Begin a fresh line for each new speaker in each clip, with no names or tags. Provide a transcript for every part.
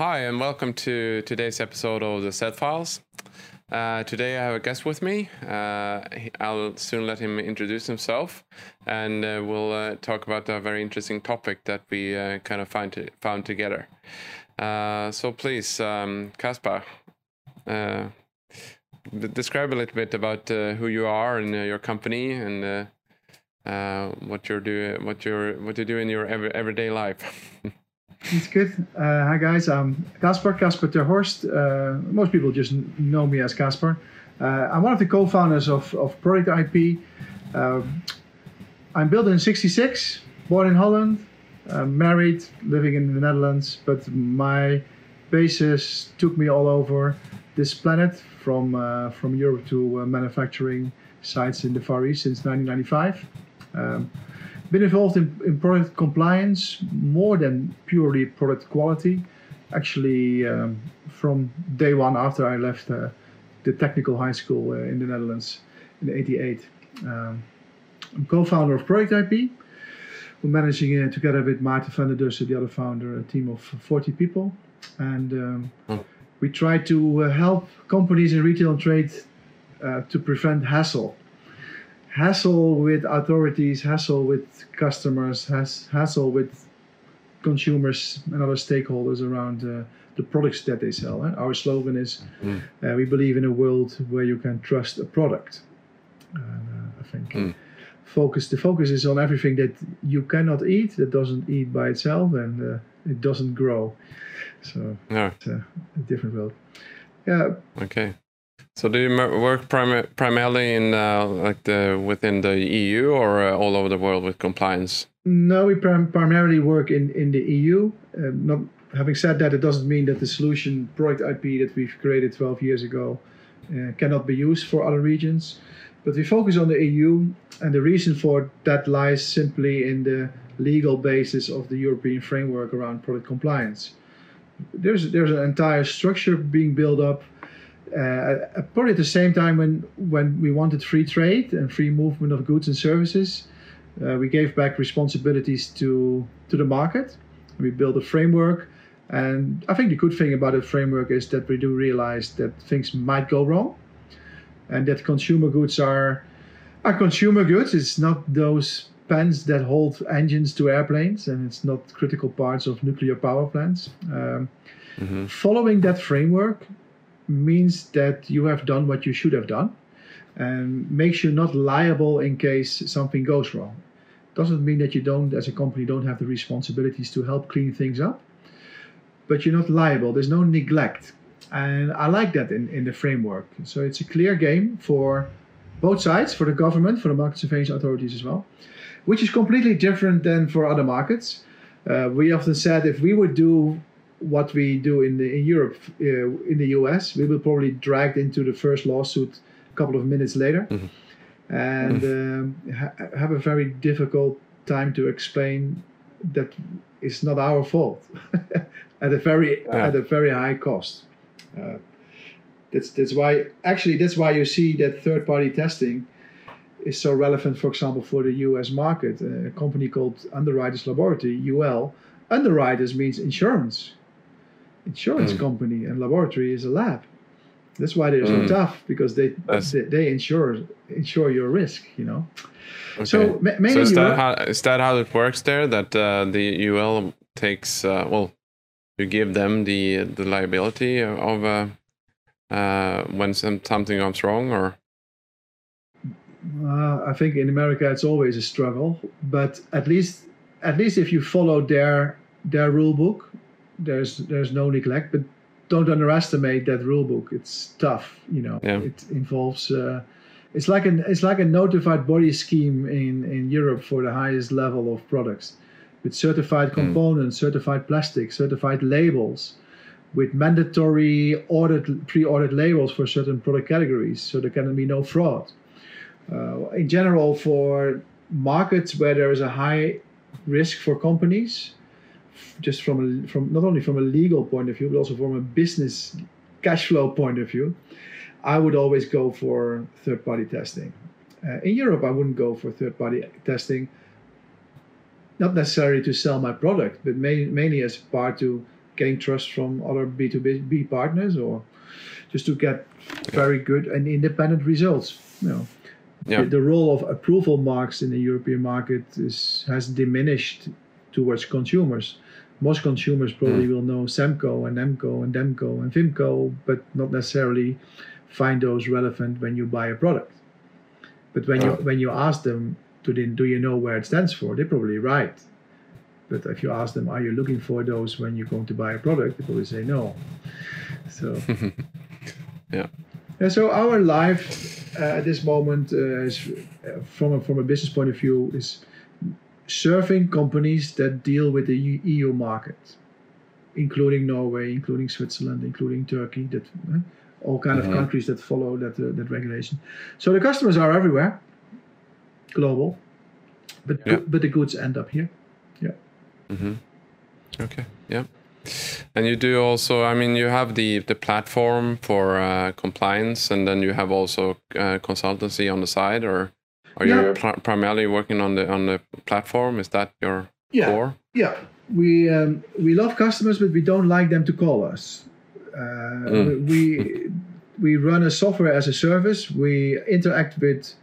Hi, and welcome to today's episode of the Set Files. Uh, today I have a guest with me. Uh, I'll soon let him introduce himself, and uh, we'll uh, talk about a very interesting topic that we uh, kind of found to, found together. Uh, so please, um, Kaspar, describe a little bit about who you are and your company and what you're doing, what you're what you do in your every, everyday life.
It's good. Uh, hi guys, I'm Kaspar, Kaspar ter Horst. Uh, most people just know me as Kaspar. Uh, I'm one of the co-founders of, of Product IP. Um, I'm built in 66, born in Holland, uh, married, living in the Netherlands, but my basis took me all over this planet from, uh, from Europe to uh, manufacturing sites in the Far East since 1995. Um, been involved in, in product compliance more than purely product quality. Actually, um, from day one after I left uh, the technical high school uh, in the Netherlands in '88. Um, I'm co-founder of Product IP. We're managing it together with Maarten van der Dussen, the other founder, a team of 40 people. And um, oh. we try to uh, help companies in retail and trade uh, to prevent hassle hassle with authorities, hassle with customers, has, hassle with consumers and other stakeholders around uh, the products that they sell. Eh? Our slogan is mm. uh, we believe in a world where you can trust a product. And, uh, I think mm. focus the focus is on everything that you cannot eat, that doesn't eat by itself, and uh, it doesn't grow. So no. it's a, a different world.
Yeah. Okay. So do you work prim primarily in uh, like the within the EU or uh, all over the world with compliance?
No, we prim primarily work in in the EU. Uh, not having said that, it doesn't mean that the solution product IP that we've created 12 years ago uh, cannot be used for other regions. But we focus on the EU, and the reason for that lies simply in the legal basis of the European framework around product compliance. There's there's an entire structure being built up uh, probably at the same time when when we wanted free trade and free movement of goods and services, uh, we gave back responsibilities to to the market. We built a framework, and I think the good thing about the framework is that we do realize that things might go wrong, and that consumer goods are are consumer goods. It's not those pens that hold engines to airplanes, and it's not critical parts of nuclear power plants. Um, mm-hmm. Following that framework means that you have done what you should have done and makes you not liable in case something goes wrong. Doesn't mean that you don't, as a company, don't have the responsibilities to help clean things up, but you're not liable. There's no neglect. And I like that in, in the framework. So it's a clear game for both sides, for the government, for the market surveillance authorities as well, which is completely different than for other markets. Uh, we often said if we would do what we do in, the, in Europe, uh, in the US, we will probably dragged into the first lawsuit a couple of minutes later, mm-hmm. and mm-hmm. Um, ha- have a very difficult time to explain that it's not our fault at a very yeah. at a very high cost. Uh, that's that's why actually that's why you see that third party testing is so relevant. For example, for the U.S. market, a company called Underwriters Laboratory (UL). Underwriters means insurance insurance mm. company and laboratory is a lab. That's why they're mm. so tough because they, they, they insure insure your risk. You know.
Okay. So, ma- so is that how is that how it works there? That uh, the UL takes uh, well, you give them the the liability of uh, uh, when some, something goes wrong, or.
Uh, I think in America it's always a struggle, but at least at least if you follow their their rule book there's there's no neglect, but don't underestimate that rule book. It's tough, you know. Yeah. It involves. Uh, it's like an it's like a notified body scheme in in Europe for the highest level of products, with certified hmm. components, mm. certified plastics, certified labels, with mandatory audit pre-audit labels for certain product categories, so there can be no fraud. Uh, in general, for markets where there is a high risk for companies, just from a, from not only from a legal point of view, but also from a business cash flow point of view, I would always go for third party testing. Uh, in Europe, I wouldn't go for third party testing, not necessarily to sell my product, but mainly as part to gain trust from other B2B partners or just to get very good and independent results. You know,
Yeah.
the, the role of approval marks in the European market is has diminished towards consumers. Most consumers probably will know SEMKO and NEMKO and DEMKO and FIMKO, but not necessarily find those relevant when you buy a product. But when you
Oh.
when you ask them, to the, do you know where it stands for? They're probably right. But if you ask them, are you looking for those when you're going to buy a product? They probably say no. So
Yeah.
and so our life uh, at this moment uh, is, uh, from a, from a business point of view, is serving companies that deal with the E- EU market, including Norway, including Switzerland, including Turkey, that uh, all kind
Mhm.
of countries that follow that uh, that regulation. So the customers are everywhere, global, but
Yeah.
but the goods end up here.
Yeah. Mm-hmm. Okay. Yeah. And you do also. I mean, you have the the platform for uh, compliance, and then you have also uh, consultancy on the side, or are you
Yeah.
primarily working on the on the platform? Is that your
Yeah.
core?
Yeah, we um, we love customers, but we don't like them to call us. Uh,
Mm.
We we run a software as a service. We interact with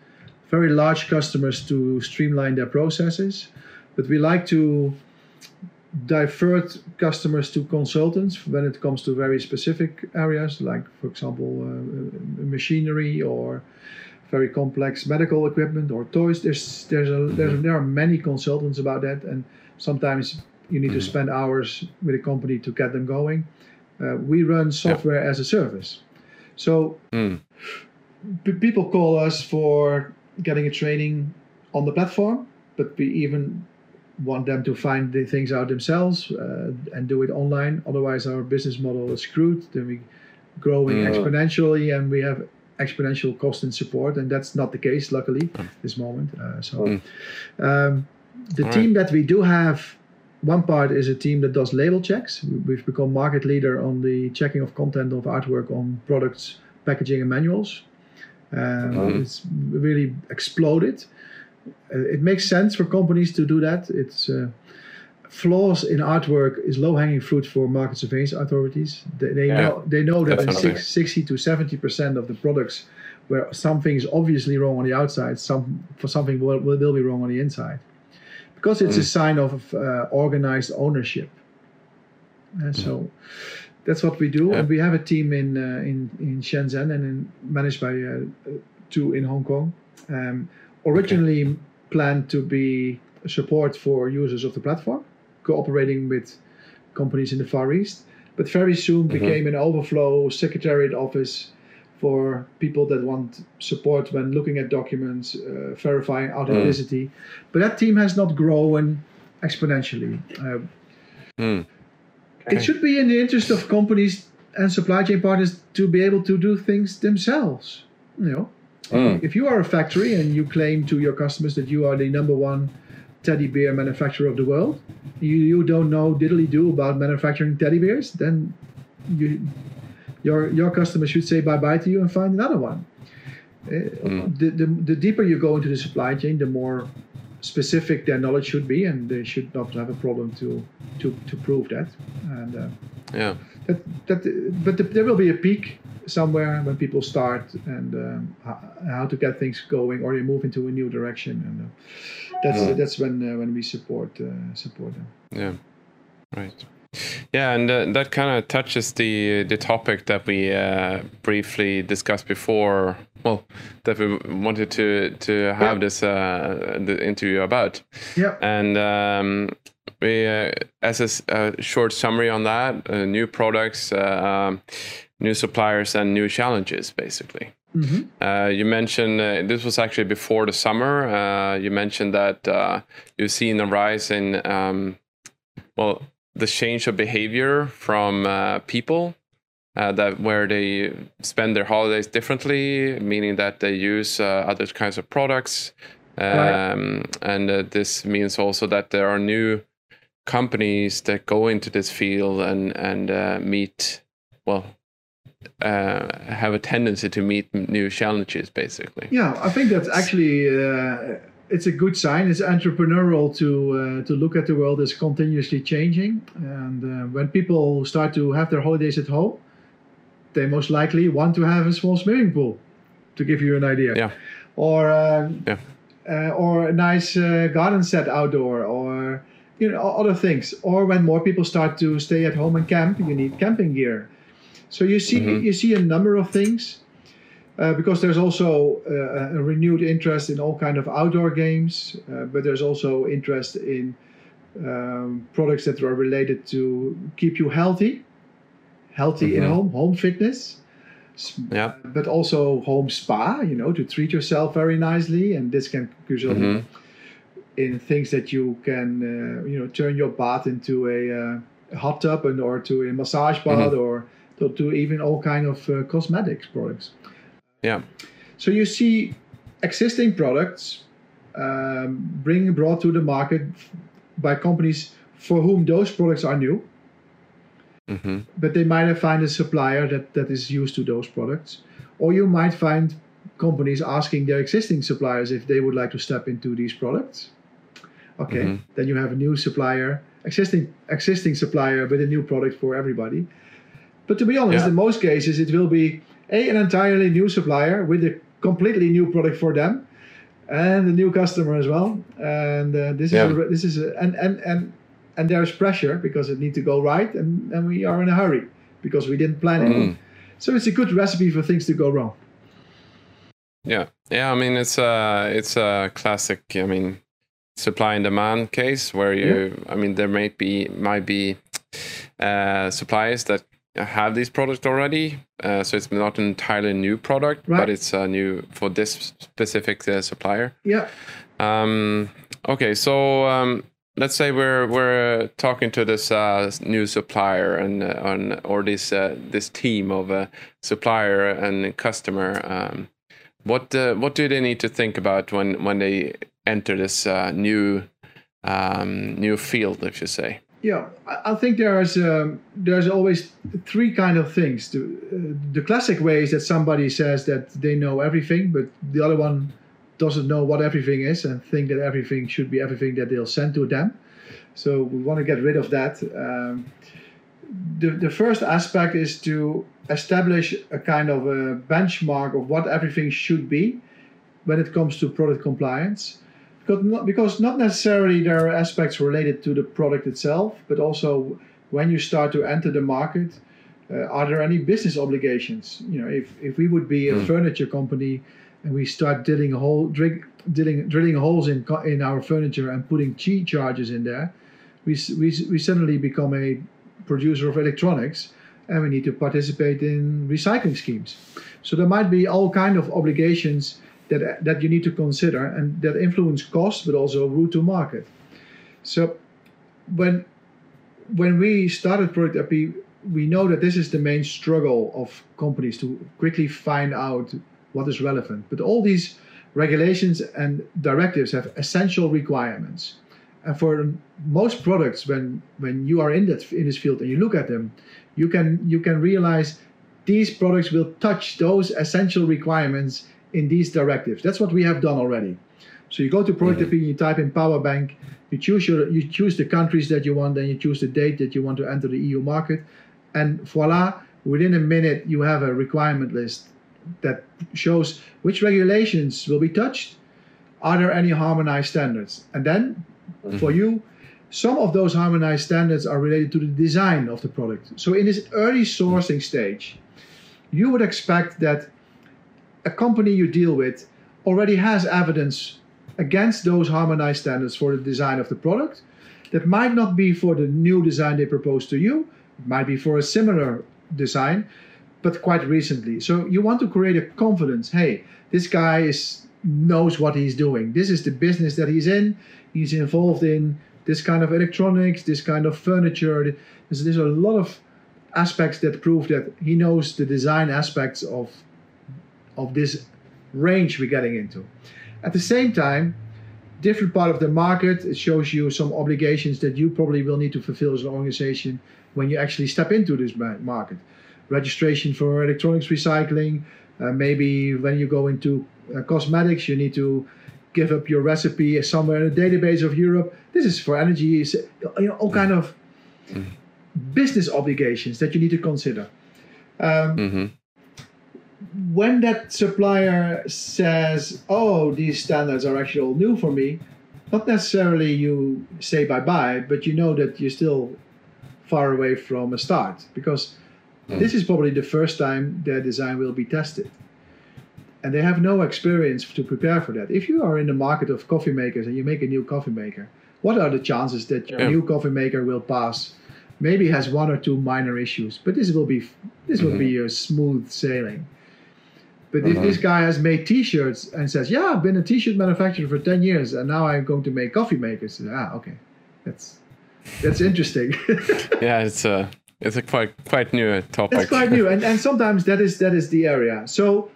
very large customers to streamline their processes, but we like to divert customers to consultants when it comes to very specific areas, like for example, uh, machinery or very complex medical equipment or toys. There's there's a there's, there are many consultants about that, and sometimes you need to
Mhm.
spend hours with a company to get them going. Uh, we run software as a service, so
Mm.
p- people call us for getting a training on the platform, but we even want them to find the things out themselves uh, and do it online. Otherwise, our business model is screwed. Then we growing
Mm.
exponentially, and we have exponential cost and support, and that's not the case, luckily, at this moment. Uh, so,
Mm.
um, the
All
team that we do have. One part is a team that does label checks. We've become market leader on the checking of content of artwork on products, packaging, and manuals. Um,
Mhm.
It's really exploded. Uh, it makes sense for companies to do that. It's uh, flaws in artwork is low-hanging fruit for market surveillance authorities. They, they
Yeah,
know they know that in six, 60 to 70 percent of the products where something is obviously wrong on the outside, some for something will, will, will be wrong on the inside, because it's a
Mm.
sign of uh, organized ownership. And so that's what we do,
Mm. Yeah.
and we have a team in uh, in in Shenzhen and in, managed by uh, two in Hong Kong. Um, originally planned to be support for users of the platform, cooperating with companies in the Far East, but very soon
Mhm.
became an overflow secretariat office for people that want support when looking at documents, uh, verifying authenticity. But that team has not grown exponentially. Uh,
Mm.
it should be in the interest of companies and supply chain partners to be able to do things themselves. You know,
Mm.
if you are a factory and you claim to your customers that you are the number one teddy bear manufacturer of the world, you, you don't know diddly do about manufacturing teddy bears, then you, your your customers should say bye bye to you and find another one.
Mm.
the, the, the deeper you go into the supply chain, the more specific their knowledge should be, and they should not have a problem to to, to prove that. And uh,
Yeah.
that, that but the, there will be a peak somewhere when people start and um, how, to get things going or you move into a new direction and uh, that's
Yeah.
that's when uh, when we support uh, support them
Yeah, right. Yeah, and uh, that kind of touches the the topic that we uh, briefly discussed before. Well, that we wanted to to have this uh, the interview about,
yeah
and um, we uh, as a, short summary on that: uh, new products, uh, um, new suppliers, and new challenges, basically.
hmm
Uh, you mentioned uh, this was actually before the summer. Uh, you mentioned that uh, you've seen a rise in, um, well, the change of behavior from uh, people uh, that where they spend their holidays differently, meaning that they use uh, other kinds of products,
Right.
um, and uh, this means also that there are new companies that go into this field and and uh, meet well uh, have a tendency to meet new challenges basically
yeah i think that's actually uh, it's a good sign. It's entrepreneurial to uh, to look at the world as continuously changing, and uh, when people start to have their holidays at home, they most likely want to have a small swimming pool, to give you an idea.
Yeah.
Or uh,
Yeah.
uh, or a nice uh, garden set outdoor, or you know other things. Or when more people start to stay at home and camp, you need camping gear. So you see
Mhm.
you see a number of things. Uh, because there's also uh, a renewed interest in all kind of outdoor games, uh, but there's also interest in um, products that are related to keep you healthy, healthy in
Mhm.
home, home fitness,
Yeah.
but also home spa, you know, to treat yourself very nicely, and this can result
Mhm.
in things that you can, uh, you know, turn your bath into a, uh, a hot tub and or to a massage bath or to, to even all kind of uh, cosmetics products.
Yeah.
So you see existing products um, being brought to the market by companies for whom those products are new,
hmm
but they might have find a supplier that, that is used to those products. Or you might find companies asking their existing suppliers if they would like to step into these products. Okay,
Mhm.
then you have a new supplier, existing existing supplier with a new product for everybody. But to be honest,
Yeah.
in most cases, it will be a an entirely new supplier with a completely new product for them, and a new customer as well. And uh, this
Yeah.
is a, this is a, and and and and there's pressure because it needs to go right, and and we are in a hurry because we didn't plan it.
Mm.
So it's a good recipe for things to go wrong.
Yeah, yeah. I mean, it's a it's a classic. I mean, supply and demand case where you. I mean, there may be might be uh, suppliers that have these products already, uh, so it's not an entirely new product,
Right.
but it's a new for this specific uh, supplier.
Yeah,
Um, okay, so um, let's say we're we're talking to this uh, new supplier and uh, on or this uh, this team of supplier and customer. Um, what uh, what do they need to think about when when they enter this uh, new um, new field, if you say?
Yeah. I, think there's um, there's always three kind of things. The, uh, the classic way is that somebody says that they know everything, but the other one doesn't know what everything is and think that everything should be everything that they'll send to them. So we want to get rid of that. Um, the, the first aspect is to establish a kind of a benchmark of what everything should be when it comes to product compliance. Because not, because not necessarily there are aspects related to the product itself, but also when you start to enter the market, uh, are there any business obligations? You know, if, if we would be a
Mm.
furniture company and we start drilling hole, drilling, drilling, drilling holes in in our furniture and putting G charges in there, we, we, we suddenly become a producer of electronics and we need to participate in recycling schemes. So there might be all kind of obligations that that you need to consider and that influence cost but also route to market. So when when we started Product IP, we know that this is the main struggle of companies to quickly find out what is relevant. But all these regulations and directives have essential requirements. And for most products, when when you are in that in this field and you look at them, you can you can realize these products will touch those essential requirements in these directives. That's what we have done already. So you go to Product mm-hmm. IP, you type in power bank, you choose your you choose the countries that you want, then you choose the date that you want to enter the EU market, and voila, within a minute you have a requirement list that shows which regulations will be touched. Are there any harmonized standards? And then mm-hmm. for you, some of those harmonized standards are related to the design of the product. So in this early sourcing stage, you would expect that a company you deal with already has evidence against those harmonized standards for the design of the product. That might not be for the new design they propose to you, it might be for a similar design, but quite recently. So you want to create a confidence. Hey, this guy is knows what he's doing. This is the business that he's in. He's involved in this kind of electronics, this kind of furniture. There's, there's a lot of aspects that prove that he knows the design aspects of of this range we're getting into. At the same time, different part of the market, it shows you some obligations that you probably will need to fulfill as an organization when you actually step into this market. Registration for electronics recycling, uh, maybe when you go into uh, cosmetics, you need to give up your recipe somewhere in a database of Europe. This is for energy, you know, all kind of mm-hmm. business obligations that you need to consider. Um, mm-hmm. When that supplier says, "Oh, these standards are actually all new for me," not necessarily you say bye bye, but you know that you're still far away from a start because mm. this is probably the first time their design will be tested. And they have no experience to prepare for that. If you are in the market of coffee makers and you make a new coffee maker, what are the chances that your yeah. new coffee maker will pass? Maybe has one or two minor issues, but this will be this mm-hmm. will be a smooth sailing. But if this guy has made T-shirts and says, "Yeah, I've been a T-shirt manufacturer for ten years, and now I'm going to make coffee makers," ah, okay, that's that's interesting.
yeah, it's a it's a quite quite new topic.
It's quite new, and and sometimes that is that is the area. So,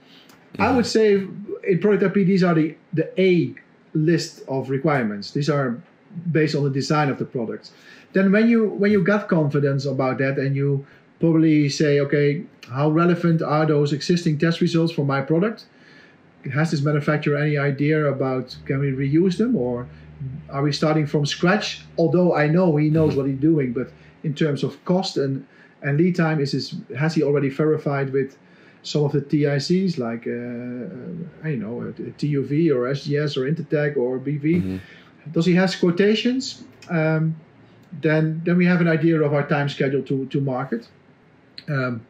mm. I would say in product IP, these are the the A list of requirements. These are based on the design of the products. Then when you when you got confidence about that and you probably say, okay, how relevant are those existing test results for my product? Has this manufacturer any idea about can we reuse them or are we starting from scratch? Although I know he knows what he's doing, but in terms of cost and, and lead time, is this, has he already verified with some of the TICs like uh, uh, I know TUV or SGS or Intertek or BV? Mm-hmm. Does he have quotations? Um, then then we have an idea of our time schedule to to market. Um,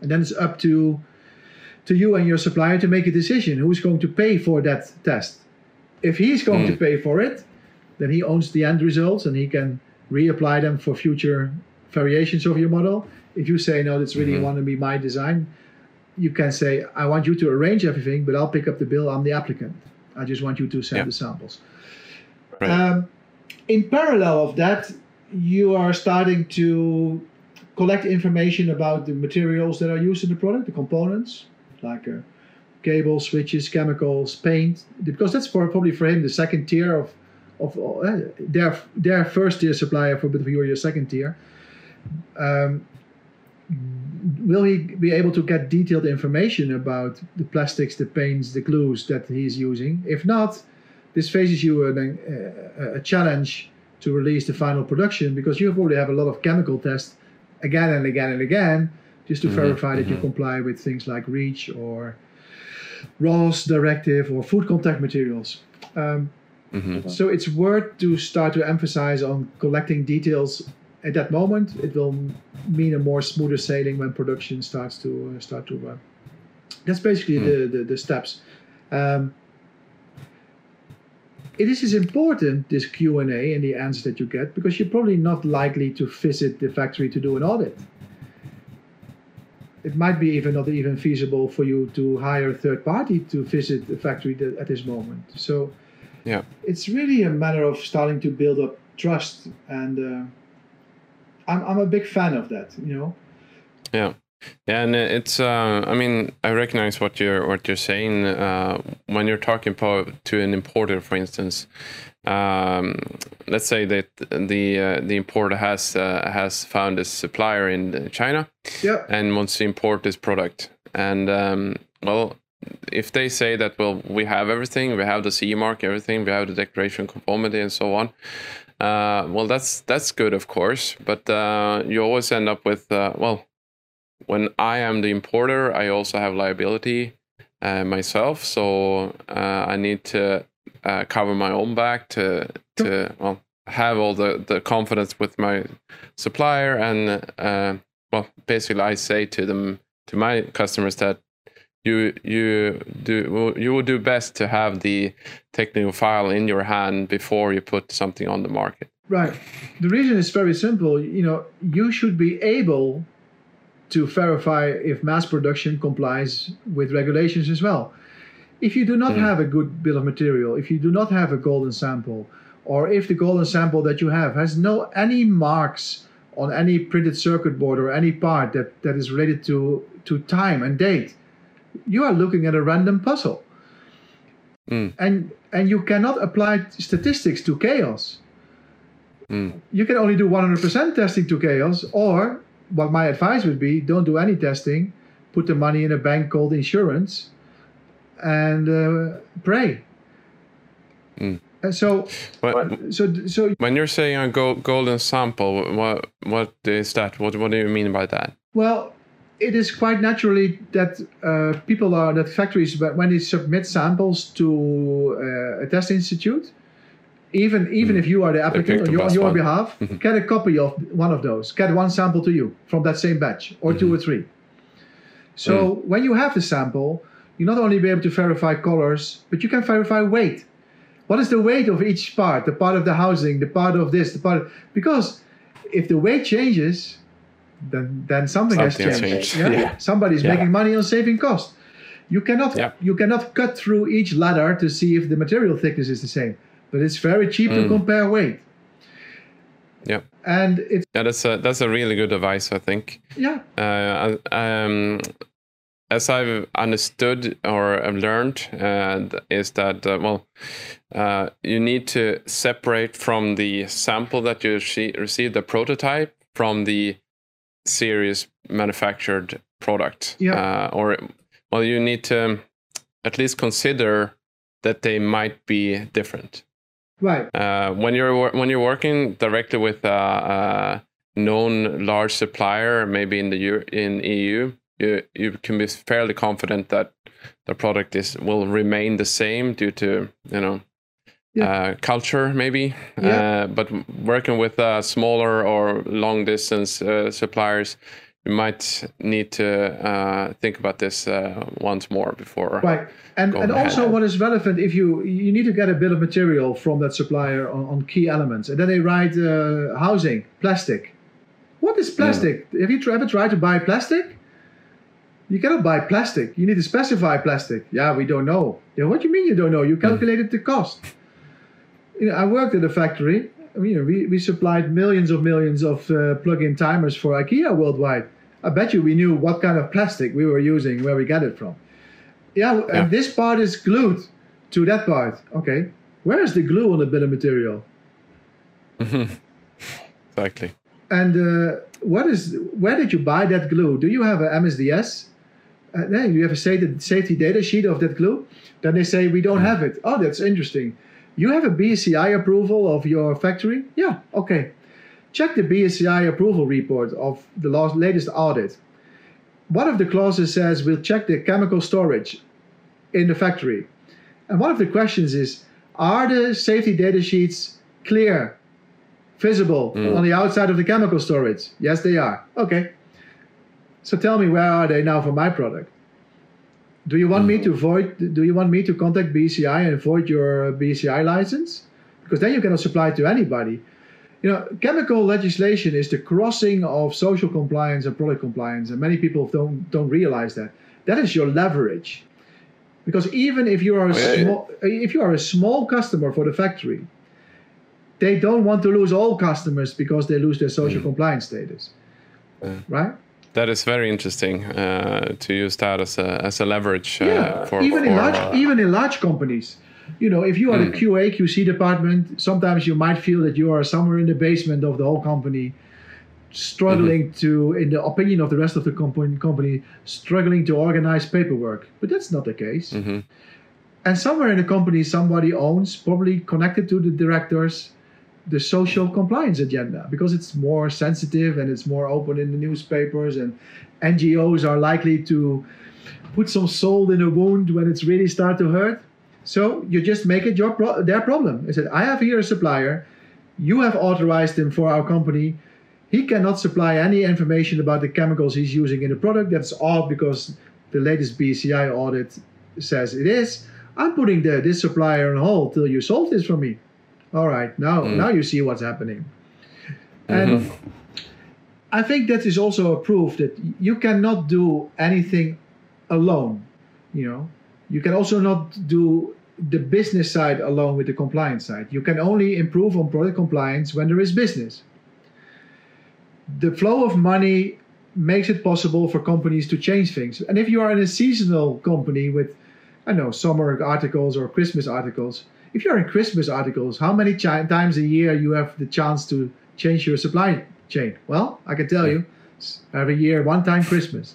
and then it's up to to you and your supplier to make a decision who's going to pay for that test. If he's going mm. to hmm. pay for it, then he owns the end results and he can reapply them for future variations of your model. If you say no, that's really mm-hmm. want to be my design, you can say I want you to arrange everything, but I'll pick up the bill. I'm the applicant. I just want you to send the samples. Right. Um, in parallel of that, you are starting to collect information about the materials that are used in the product, the components, like uh, cables, switches, chemicals, paint, because that's for, probably for him the second tier of of uh, their their first tier supplier for bit your second tier. Um, will he be able to get detailed information about the plastics, the paints, the glues that he's using? If not, this faces you an, a, a challenge to release the final production because you probably have a lot of chemical tests again and again and again just to mm-hmm, verify that mm-hmm. you comply with things like REACH or RoHS directive or food contact materials. Um, mm-hmm. So it's worth to start to emphasize on collecting details at that moment. It will mean a more smoother sailing when production starts to uh, start to run. That's basically mm. the, the, the steps. Um, it is important this q&a and the answers that you get because you're probably not likely to visit the factory to do an audit. It might be even not even feasible for you to hire a third party to visit the factory at this moment. So yeah. it's really a matter of starting to build up trust and uh, I'm, I'm a big fan of that you know?
Yeah yeah, and it's. Uh, I mean, I recognize what you're what you're saying uh, when you're talking to an importer, for instance. Um, let's say that the uh, the importer has uh, has found a supplier in China,
yeah.
and wants to import this product. And um, well, if they say that, well, we have everything, we have the CE mark, everything, we have the declaration conformity, and so on. Uh, well, that's that's good, of course, but uh, you always end up with well when I am the importer, I also have liability uh, myself, so uh, I need to uh, cover my own back to to well have all the the confidence with my supplier, and uh, well, basically I say to them to my customers that you you do you will do best to have the technical file in your hand before you put something on the market.
Right. The reason is very simple. You know, you should be able to verify if mass production complies with regulations as well. If you do not mm. have a good bill of material, if you do not have a golden sample, or if the golden sample that you have has no any marks on any printed circuit board or any part that, that is related to, to time and date, you are looking at a random puzzle. Mm. And and you cannot apply statistics to chaos. Mm. You can only do 100% testing to chaos, or what my advice would be don't do any testing, put the money in a bank called insurance, and uh, pray. Mm. so, so, so
when you're saying a go- golden sample, what what is that? What what do you mean by that?
Well, it is quite naturally that uh, people are that factories but when they submit samples to uh, a test institute, even even mm. if you are the applicant on your, on your behalf, mm-hmm. get a copy of one of those. Get one sample to you from that same batch, or mm-hmm. two or three. So mm. when you have the sample, you not only be able to verify colors, but you can verify weight. What is the weight of each part? The part of the housing, the part of this, the part of, because if the weight changes, then then something, something has changed. changed. Yeah? yeah. Somebody's yeah. making money on saving cost. You cannot yeah. you cannot cut through each ladder to see if the material thickness is the same. But it's very cheap mm. to compare weight.
Yeah.
And it's
yeah, that's a that's a really good advice, I think.
Yeah.
Uh, um, as I've understood or learned, uh, is that uh, well, uh, you need to separate from the sample that you receive the prototype from the series manufactured product.
Yeah.
Uh, or well, you need to at least consider that they might be different.
Right.
Uh, when you're when you're working directly with a, a known large supplier, maybe in the in EU, you you can be fairly confident that the product is will remain the same due to you know yeah. uh, culture maybe. Yeah. Uh, but working with uh, smaller or long distance uh, suppliers, you might need to uh, think about this uh, once more before.
Right, and and ahead. also what is relevant if you you need to get a bill of material from that supplier on, on key elements, and then they write uh, housing plastic. What is plastic? Mm. Have you ever tried to buy plastic? You cannot buy plastic. You need to specify plastic. Yeah, we don't know. Yeah, what do you mean you don't know? You mm. calculated mm. the cost. You know, I worked at a factory. You know, we, we supplied millions of millions of uh, plug-in timers for IKEA worldwide. I bet you we knew what kind of plastic we were using, where we got it from. Yeah, yeah. and this part is glued to that part. Okay, where is the glue on the bill of material?
exactly.
And uh, what is? Where did you buy that glue? Do you have a MSDS? Uh, then you have a safety, safety data sheet of that glue. Then they say we don't hmm. have it. Oh, that's interesting. You have a BSCI approval of your factory? Yeah, okay check the BSCI approval report of the last, latest audit. One of the clauses says we'll check the chemical storage in the factory. And one of the questions is are the safety data sheets clear, visible mm. on the outside of the chemical storage? Yes, they are. Okay. So tell me where are they now for my product? Do you want mm. me to void do you want me to contact BCI and void your BSCI license? Because then you cannot supply to anybody. You know, chemical legislation is the crossing of social compliance and product compliance, and many people don't don't realize that. That is your leverage, because even if you are a oh, yeah, small, yeah. if you are a small customer for the factory, they don't want to lose all customers because they lose their social mm. compliance status, yeah. right?
That is very interesting uh, to use that as a as a leverage.
Uh, yeah, for, even for, in large uh, even in large companies you know, if you are mm. the QA QC department, sometimes you might feel that you are somewhere in the basement of the whole company, struggling mm-hmm. to, in the opinion of the rest of the company, company, struggling to organize paperwork. But that's not the case. Mm-hmm. And somewhere in the company, somebody owns, probably connected to the directors, the social compliance agenda because it's more sensitive and it's more open in the newspapers, and NGOs are likely to put some salt in a wound when it's really start to hurt. So you just make it your pro- their problem. I said, I have here a supplier. You have authorized him for our company. He cannot supply any information about the chemicals he's using in the product. That's odd because the latest BCI audit says it is. I'm putting the, this supplier on hold till you solve this for me. All right, now mm. now you see what's happening. And mm-hmm. I think that is also a proof that you cannot do anything alone. You know, you can also not do the business side along with the compliance side. You can only improve on product compliance when there is business. The flow of money makes it possible for companies to change things. And if you are in a seasonal company with, I don't know, summer articles or Christmas articles, if you're in Christmas articles, how many times a year you have the chance to change your supply chain? Well, I can tell you, every year, one time Christmas.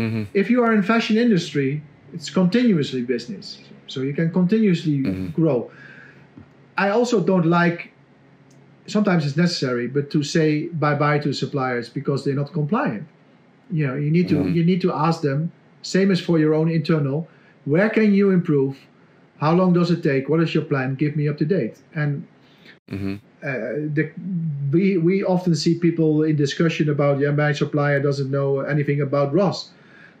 Mm-hmm. If you are in fashion industry, It's continuously business, so you can continuously mm-hmm. grow. I also don't like. Sometimes it's necessary, but to say bye bye to suppliers because they're not compliant. You know, you need to mm-hmm. you need to ask them. Same as for your own internal. Where can you improve? How long does it take? What is your plan? Give me up to date. And mm-hmm. uh, the, we we often see people in discussion about yeah, my supplier doesn't know anything about RoHS.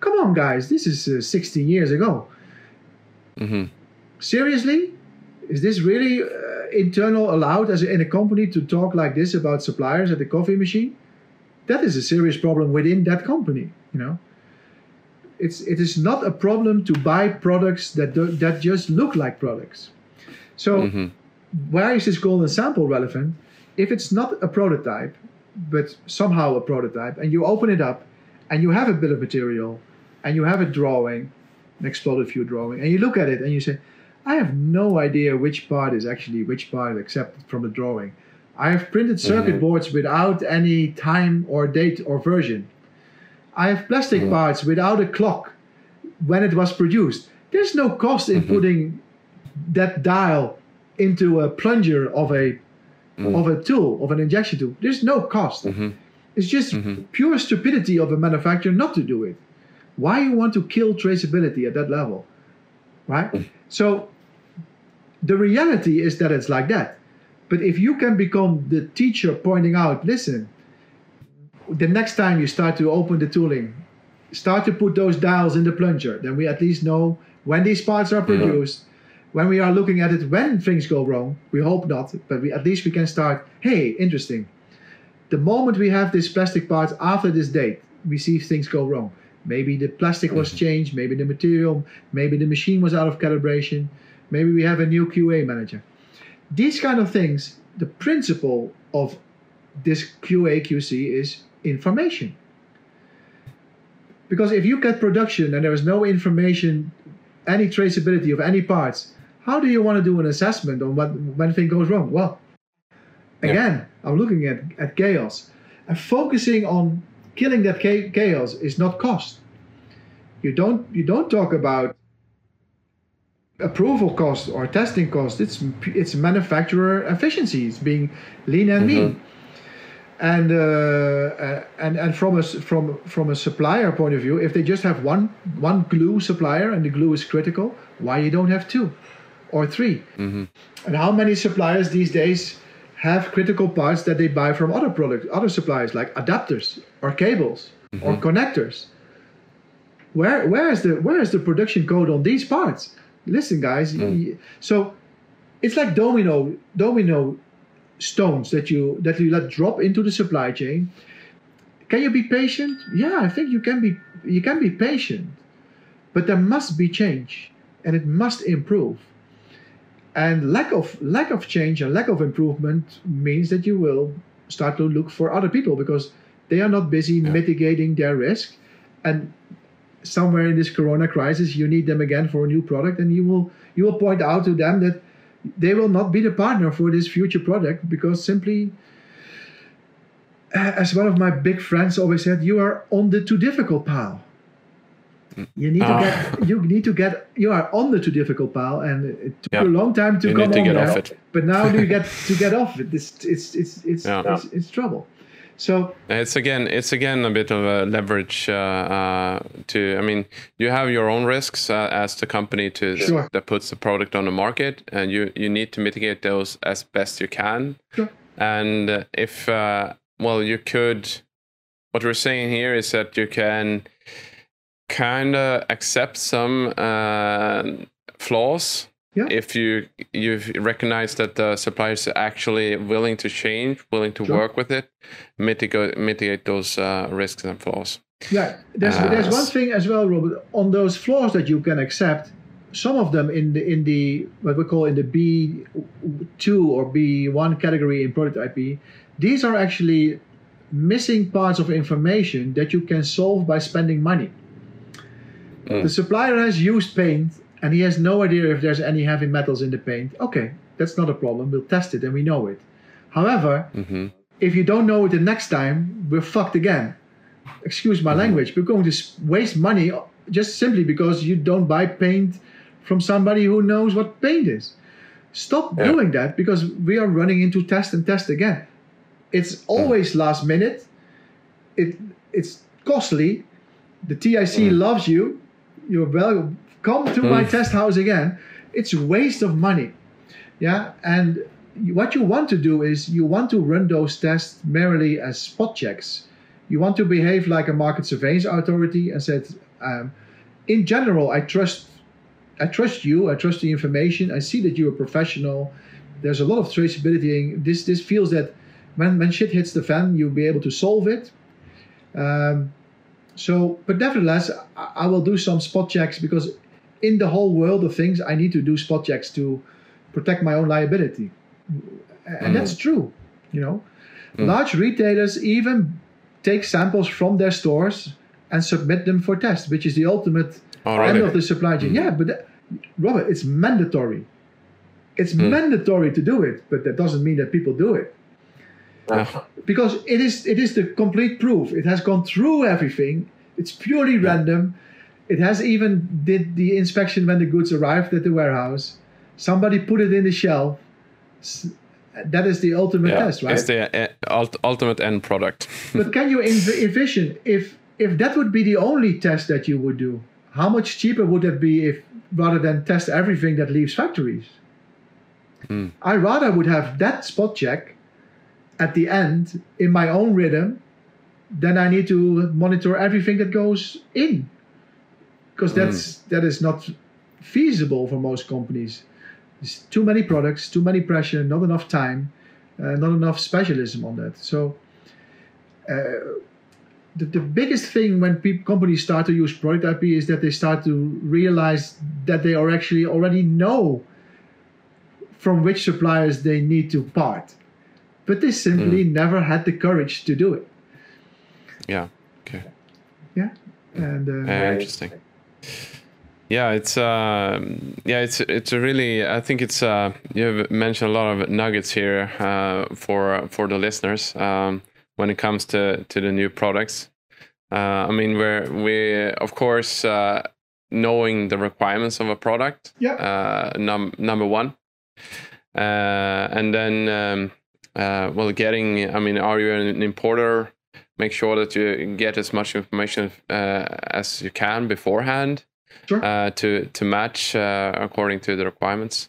Come on, guys, this is uh, 16 years ago. Mm-hmm. Seriously, is this really uh, internal allowed as in a company to talk like this about suppliers at the coffee machine? That is a serious problem within that company. You know it's it is not a problem to buy products that do, that just look like products. So mm-hmm. why is this golden sample relevant? If it's not a prototype, but somehow a prototype, and you open it up, and you have a bill of material, and you have a drawing, an exploded view drawing, and you look at it and you say, I have no idea which part is actually which part except from the drawing. I have printed circuit mm-hmm. boards without any time or date or version. I have plastic parts without a clock when it was produced. There's no cost in mm-hmm. putting that dial into a plunger of a mm. of a tool of an injection tool. There's no cost. Mm-hmm. It's just mm-hmm. pure stupidity of a manufacturer not to do it. Why you want to kill traceability at that level, right? Mm. So the reality is that it's like that. But if you can become the teacher pointing out, listen, the next time you start to open the tooling, start to put those dials in the plunger. Then we at least know when these parts are produced. Yeah. When we are looking at it, when things go wrong, we hope not, but we at least we can start. Hey, interesting. The moment we have this plastic parts after this date, we see things go wrong. Maybe the plastic was mm-hmm. changed, maybe the material, maybe the machine was out of calibration, maybe we have a new QA manager. These kind of things, the principle of this QA QC is information. Because if you get production and there is no information, any traceability of any parts, how do you want to do an assessment on what when thing goes wrong? Well, again, yeah. I'm looking at, at chaos. And focusing on killing that chaos is not cost. You don't you don't talk about approval cost or testing cost. It's it's manufacturer efficiency. It's being lean and mm-hmm. mean and uh, uh, and and from a from from a supplier point of view, if they just have one one glue supplier and the glue is critical, why you don't have two or 3 mm-hmm. And how many suppliers these days have critical parts that they buy from other products, other suppliers like adapters or cables mm-hmm. or connectors? Where where is the where is the production code on these parts? Listen, guys. Mm. So it's like domino domino stones that you that you let drop into the supply chain. Can you be patient? Yeah, I think you can be you can be patient. But there must be change and it must improve. And lack of lack of change and lack of improvement means that you will start to look for other people because they are not busy yeah. mitigating their risk and somewhere in this corona crisis you need them again for a new product and you will you will point out to them that they will not be the partner for this future product because simply as one of my big friends always said you are on the too difficult pile you need to ah. get you need to get you are on the too difficult pile and it took yeah. you a long time to you come on there, but now you get to get off it it's it's it's it's, yeah. it's, it's trouble so
it's again, it's again a bit of a leverage uh, uh, to. I mean, you have your own risks uh, as the company to sure. that puts the product on the market, and you you need to mitigate those as best you can. Sure. And if uh, well, you could. What we're saying here is that you can kind of accept some uh, flaws yeah. If you you recognize that the suppliers are actually willing to change, willing to sure. work with it, mitigate mitigate those uh, risks and flaws.
Yeah, there's uh, there's one thing as well, Robert. On those flaws that you can accept, some of them in the in the what we call in the B two or B one category in product IP, these are actually missing parts of information that you can solve by spending money. Mm. The supplier has used paint and he has no idea if there's any heavy metals in the paint. Okay, that's not a problem. We'll test it and we know it. However, mm-hmm. if you don't know it the next time, we're fucked again. Excuse my mm-hmm. language. We're going to waste money just simply because you don't buy paint from somebody who knows what paint is. Stop
Yeah.
doing that because we are running into test and test again. It's always last minute. It it's costly. The TIC loves you. You're. Come to my
Mm.
test house again. It's a waste of money. Yeah, and what you want to do is you want to run those tests merely as spot checks. You want to behave like a market surveillance authority and said, um, in general, I trust, I trust you. I trust the information. I see that you're a professional. There's a lot of traceability. This this feels that when when shit hits the fan, you'll be able to solve it. Um, so, but nevertheless, I, will do some spot checks because in the whole world of things, I need to do spot checks to protect my own liability. And hmm. that's true, you know. Hmm. Large retailers even take samples from their stores and submit them for test, which is the ultimate
Already.
end of the supply chain. Hmm. Yeah, but that, Robert, it's mandatory. It's mandatory to do it, but that doesn't mean that people do it
Yeah.
because it is it is the complete proof. It has gone through everything. It's purely random. It has even did the inspection when the goods arrived at the warehouse. Somebody put it in the shelf. That is the ultimate
Yeah.
test, right?
It's the uh, ult- ultimate end product.
but can you env- envision if if that would be the only test that you would do? How much cheaper would that be if rather than test everything that leaves factories? I rather would have that spot check at the end in my own rhythm then I need to monitor everything that goes in. Because that's that is not feasible for most companies. There's too many products, too many pressure, not enough time, uh, not enough specialism on that. So uh, the, the biggest thing when companies start to use product IP is that they start to realize that they are actually already know from which suppliers they need to part. But they simply never had the courage to do it.
yeah. Okay.
Yeah. And uh,
Uh, interesting. Yeah, it's uh, yeah, it's it's a really. I think it's uh, you've mentioned a lot of nuggets here uh, for for the listeners um, when it comes to to the new products. Uh, I mean, we're we of course uh, knowing the requirements of a product.
Yeah.
Uh, num- number one, uh, and then um, uh, well, getting. I mean, are you an importer? Make sure that you get as much information uh, as you can beforehand
Sure.
uh, to to match uh, according to the requirements.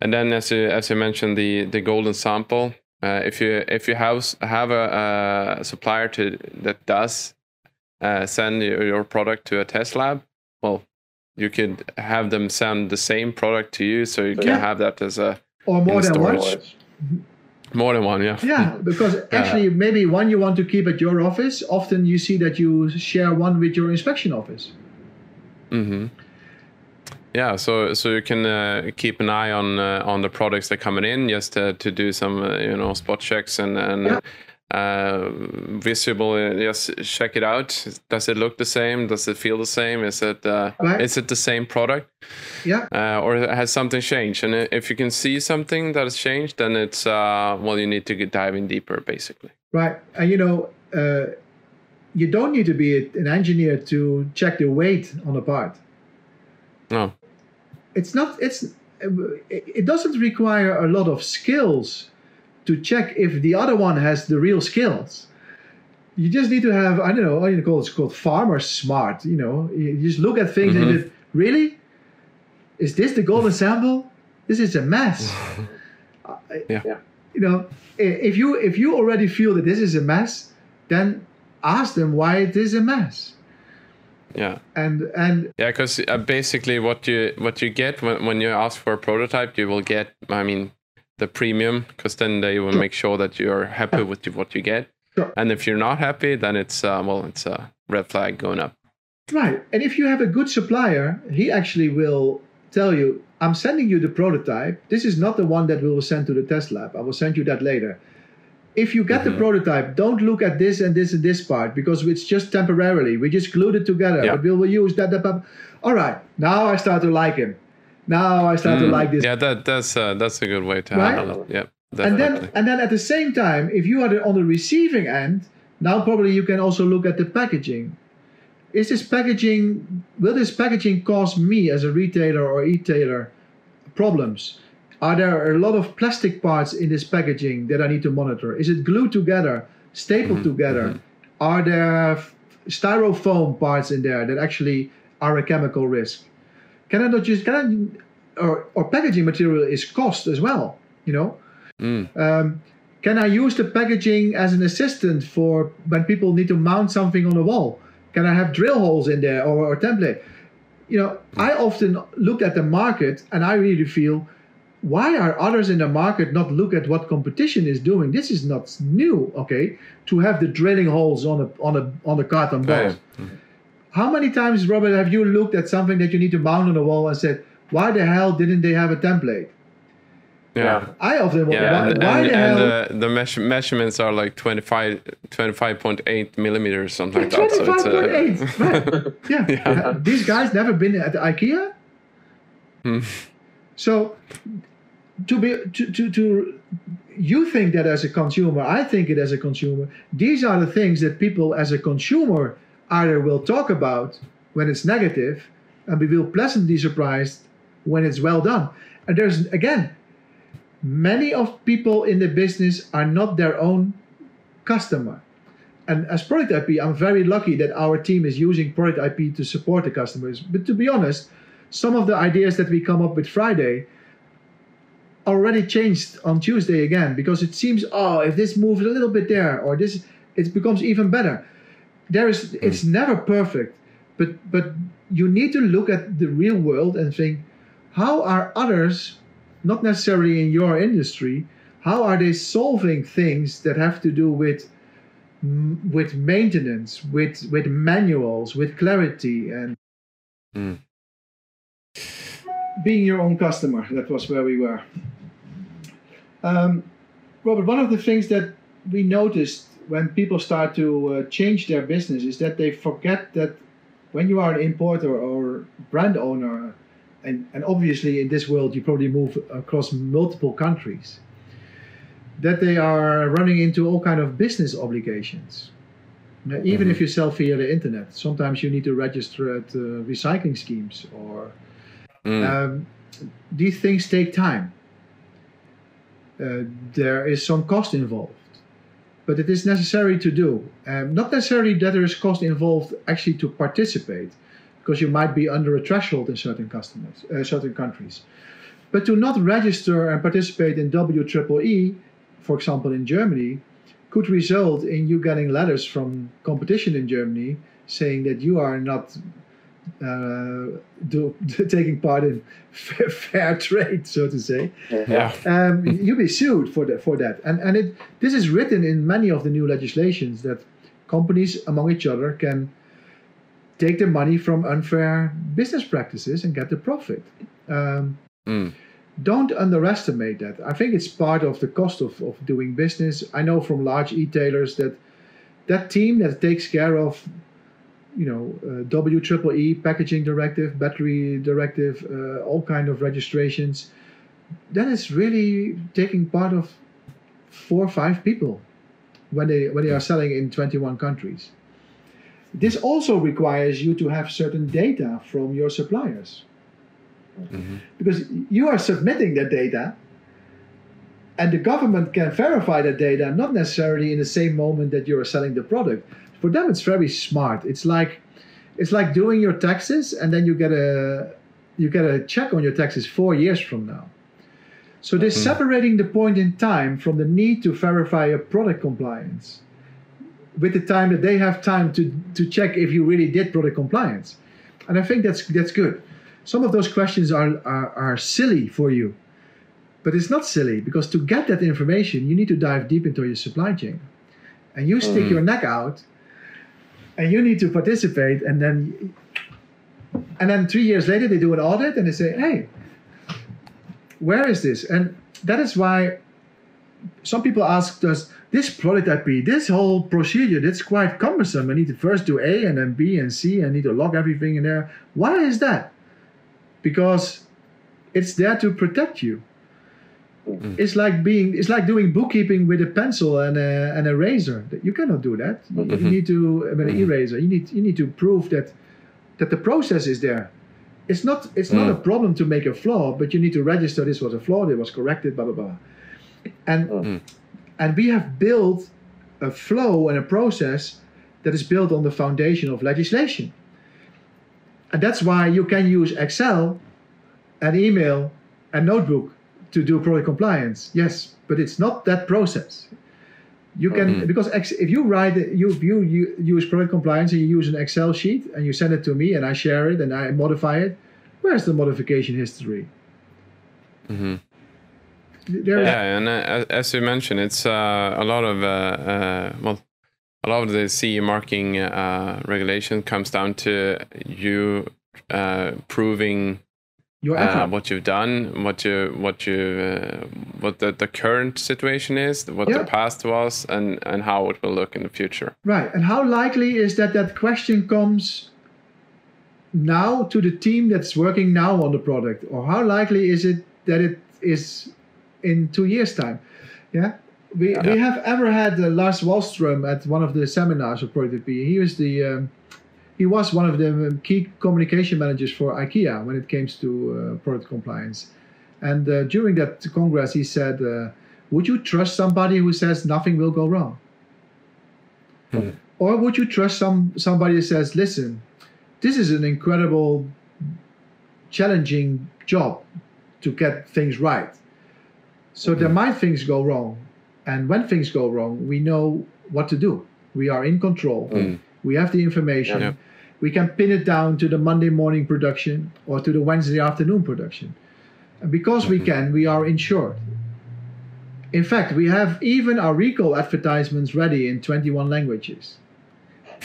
And then, as you as you mentioned, the the golden sample. Uh, if you if you have have a, a supplier to that does uh, send your, product to a test lab, well, you could have them send the same product to you, so you can
Yeah.
have that as a
or more than one.
storage. More than one. Yeah.
Yeah, because actually, maybe one you want to keep at your office. Often you see that you share one with your inspection office.
hmm Yeah, so so you can uh, keep an eye on uh, on the products that are coming in, just to, to do some uh, you know spot checks and and
Yeah.
Uh, visible. Uh, just check it out. Does it look the same? Does it feel the same? Is it uh,
Right.
is it the same product,
Yeah,
uh, or has something changed? And if you can see something that has changed, then it's uh, well, you need to get dive in deeper, basically.
right. And you know, uh, you don't need to be an engineer to check the weight on a part.
No.
It's not. It's. It doesn't require a lot of skills to check if the other one has the real skills. You just need to have I don't know what you call it, it's called farmer smart. You know, you just look at things and
Mhm.
just, really, is this the golden sample? This is a mess.
Yeah.
You know, if you if you already feel that this is a mess, then ask them why it is a mess.
Yeah.
And and
Yeah, because uh, basically what you what you get when, when you ask for a prototype, you will get. I mean, the premium, because then they will make sure that you're happy with what you get.
Sure.
And if you're not happy, then it's uh, well, it's a red flag going up.
Right. And if you have a good supplier, he actually will tell you, I'm sending you the prototype. This is not the one that we will send to the test lab. I will send you that later. If you get the prototype, don't look at this and this and this part because it's just temporarily. We just glued it together.
Yeah.
But we will use that, that, that. All right. Now I start to like him. Now I start to like this.
Mm. Yeah, that that's uh, that's a good way to
Right?
handle it. Yeah, definitely.
and then and then at the same time if you are the, on the receiving end now probably you can also look at the packaging is this packaging will this packaging cause me as a retailer or e-tailer problems? Are there a lot of plastic parts in this packaging that I need to monitor? Is it glued together, stapled
Mm-hmm.
together? Are there styrofoam parts in there that actually are a chemical risk? Can I not just can I or, or packaging material is cost as well, you know?
Mm.
Um, can I use the packaging as an assistant for when people need to mount something on a wall? Can I have drill holes in there or, or template? You know, I often look at the market and I really feel, why are others in the market not look at what competition is doing? This is not new, okay? To have the drilling holes on a on a on a carton
Yeah,
box. How many times, Robert, have you looked at something that you need to mount on a wall and said, why the hell didn't they have a template?
Yeah.
I often wonder,
Yeah,
why,
and,
why
and,
the hell?
and uh, the measure, measurements are like 25, 25.8 millimeters, something like that. So it's, uh,
25.8, right. Yeah.
Yeah.
These guys never been at IKEA.
Hmm.
So to be to, to to you think that as a consumer, I think it as a consumer. These are the things that people as a consumer either we'll talk about when it's negative, and we will pleasantly surprised when it's well done. And there's again, many of people in the business are not their own customer. And as product IP, I'm very lucky that our team is using product IP to support the customers. But to be honest, some of the ideas that we come up with Friday already changed on Tuesday again because it seems oh if this moves a little bit there or this it becomes even better. There is it's never perfect, but but you need to look at the real world and think how are others not necessarily in your industry how are they solving things that have to do with with maintenance with with manuals with clarity and
Mm.
being your own customer? That was where we were. Um, robert one of the things that we noticed when people start to uh, change their business is that they forget that when you are an importer or brand owner and, and obviously in this world you probably move across multiple countries that they are running into all kind of business obligations. Now, even if you sell via the internet sometimes you need to register at uh, recycling schemes or
Mm.
um, these things take time. Uh, there is some cost involved but it is necessary to do um, not necessarily that there is cost involved actually to participate because you might be under a threshold in certain customers, uh, certain countries. But to not register and participate in WEEE, for example, in Germany, could result in you getting letters from competition in Germany saying that you are not uh, do, taking part in fair, fair trade, so to say.
yeah.
Um, you'll be sued for that. For that, and and it this is written in many of the new legislations that companies among each other can take the money from unfair business practices and get the profit. Um,
Mm.
don't underestimate that. I think it's part of the cost of, of doing business. I know from large e-tailers that that team that takes care of, you know, uh, WEEE packaging directive, battery directive, uh, all kind of registrations, that is really taking part of four or five people when they when they are selling in 21 countries. This also requires you to have certain data from your suppliers. Because you are submitting that data and the government can verify that data not necessarily in the same moment that you're selling the product for them it's very smart. It's like it's like doing your taxes and then you get a you get a check on your taxes four years from now. So they're mm-hmm. separating the point in time from the need to verify your product compliance with the time that they have time to, to check if you really did product compliance. And i think that's that's good. Some of those questions are, are, are silly for you. But it's not silly because to get that information, you need to dive deep into your supply chain. And you stick mm. your neck out and you need to participate. And then, and then three years later, they do an audit and they say, hey, where is this? And that is why some people ask us, this product IP, this whole procedure, that's quite cumbersome. I need to first do A and then B and C. I need to log everything in there. Why is that? because it's there to protect you. It's like being it's like doing bookkeeping with a pencil and a, and a razor. You cannot do that. You, you
Mhm.
need to with an
Mhm.
eraser. You need you need to prove that that the process is there. It's not it's not a
Mm.
problem to make a flaw, but you need to register this was a flaw, it was corrected, blah blah blah. And
Mm.
and we have built a flow and a process that is built on the foundation of legislation. And that's why you can use Excel and email and notebook to do product compliance. Yes, but it's not that process. You can
Mhm.
because ex, if you write you, you you use product compliance and you use an Excel sheet and you send it to me and I share it and I modify it, where's the modification history?
Mm -hmm.
There,
Yeah, and uh, as- as you mentioned, it's uh, a lot of uh, uh, well, a lot of the CE marking uh, regulation comes down to you uh, proving
your
uh, what you've done, what you what you uh, what the, the current situation is, what
Yeah.
the past was, and and how it will look in the future.
Right. And how likely is that that question comes now to the team that's working now on the product? Or how likely is it that it is in two years' time? Yeah. We, we have ever had uh, Lars Wallström at one of the seminars of Product IP. He was the um, he was one of the key communication managers for IKEA when it came to uh, product compliance. And uh, during that congress, he said, uh, "Would you trust somebody who says nothing will go wrong?" Or would you trust some somebody that says, "Listen, this is an incredible, challenging job to get things right. So there might things go wrong, and when things go wrong, we know what to do. We are in control.
Mm.
We have the information.
Yeah.
We can pin it down to the Monday morning production or to the Wednesday afternoon production. And because we can, we are insured. In fact, we have even our recall advertisements ready in 21 languages.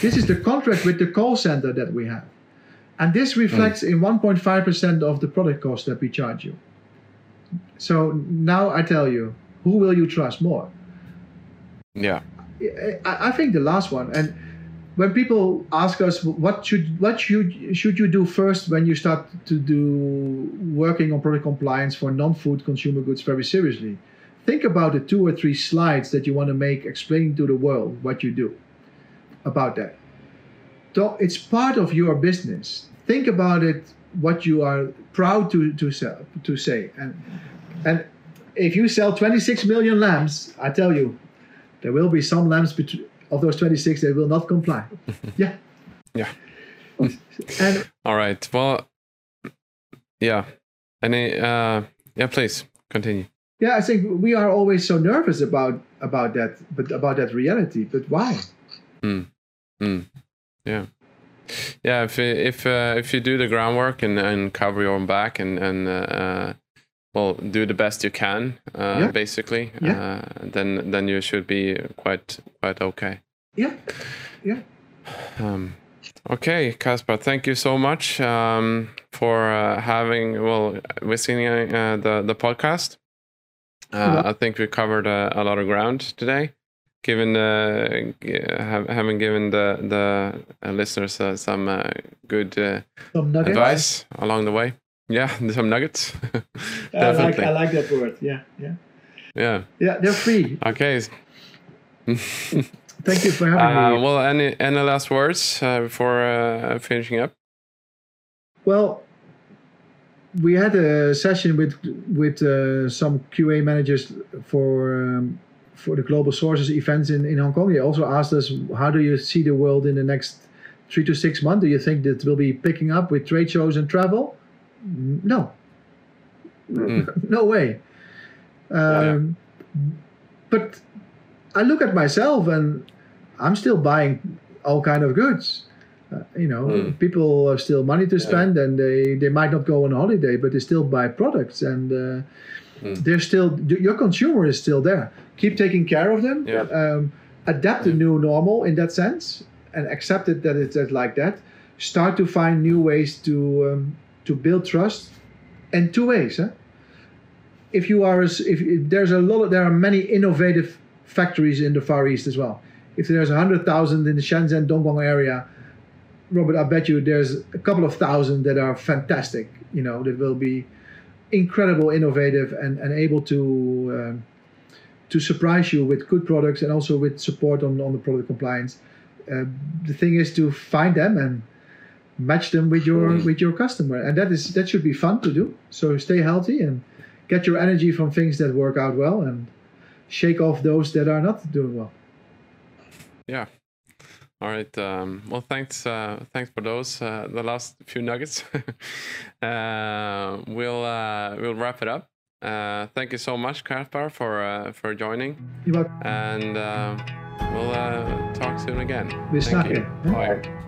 This is the contract with the call center that we have. And this reflects in 1.5% of the product cost that we charge you. So now I tell you, who will you trust more?
Yeah.
I, I think the last one. And when people ask us what should what should should you do first when you start to do working on product compliance for non-food consumer goods very seriously, think about the two or three slides that you want to make explaining to the world what you do about that. So it's part of your business. Think about it. What you are proud to to sell to say and and if you sell 26 million lamps, I tell you, there will be some lamps between of those 26 that will not comply. yeah.
Yeah.
And
All right. Well, yeah. Any? Uh, yeah. Please continue.
yeah, I think we are always so nervous about about that, but about that reality. But why?
Mm. Yeah. Yeah. If if uh, if you do the groundwork and, and cover your own back and and uh, well do the best you can, uh,
Yeah.
basically,
Yeah.
uh, then then you should be quite quite okay.
Yeah. Yeah.
Um, okay, Caspar, thank you so much um, for uh, having well visiting uh, the the podcast. Uh. I think we covered uh, a lot of ground today, given uh, have, having given the the uh, listeners uh, some uh, good uh,
Some
advice along the way. Yeah, some nuggets.
I like. I like that word. Yeah. Yeah.
yeah.
Yeah. They're free.
Okay.
Thank you for having
Uh,
me.
well, any any last words uh, before uh, finishing up?
Well, we had a session with with uh, some QA managers for um, for the global sources events in, in Hong Kong. They also asked us, how do you see the world in the next three to six months? Do you think that will be picking up with trade shows and travel? No,
Mm.
no way. Um, But I look at myself and I'm still buying all kind of goods. Uh, you know,
Mm.
people have still money to spend, and they, they might not go on holiday, but they still buy products, and uh,
Mm.
they're still your consumer is still there. Keep taking care of them.
Yeah.
Um, adapt the new normal in that sense, and accept it that it's like that. Start to find new ways to um, to build trust, in two ways. Huh? If you are, as- if, if there's a lot, of, there are many innovative factories in the Far East as well. If there's hundred thousand in the Shenzhen Dongguan area, Robert, I bet you there's a couple of thousand that are fantastic. You know, that will be incredible, innovative, and, and able to um, to surprise you with good products and also with support on, on the product compliance. Uh, the thing is to find them and match them with your with your customer, and that is that should be fun to do. So stay healthy and get your energy from things that work out well, and shake off those that are not doing well.
Yeah. All right. Um, well, thanks. Uh, thanks for those. Uh, the last few nuggets. uh, we'll uh, we'll wrap it up. Uh, thank you so much, Caspar, for uh, for joining.
You're welcome.
And we'll talk soon again.
We
thank you.
Huh?
Bye.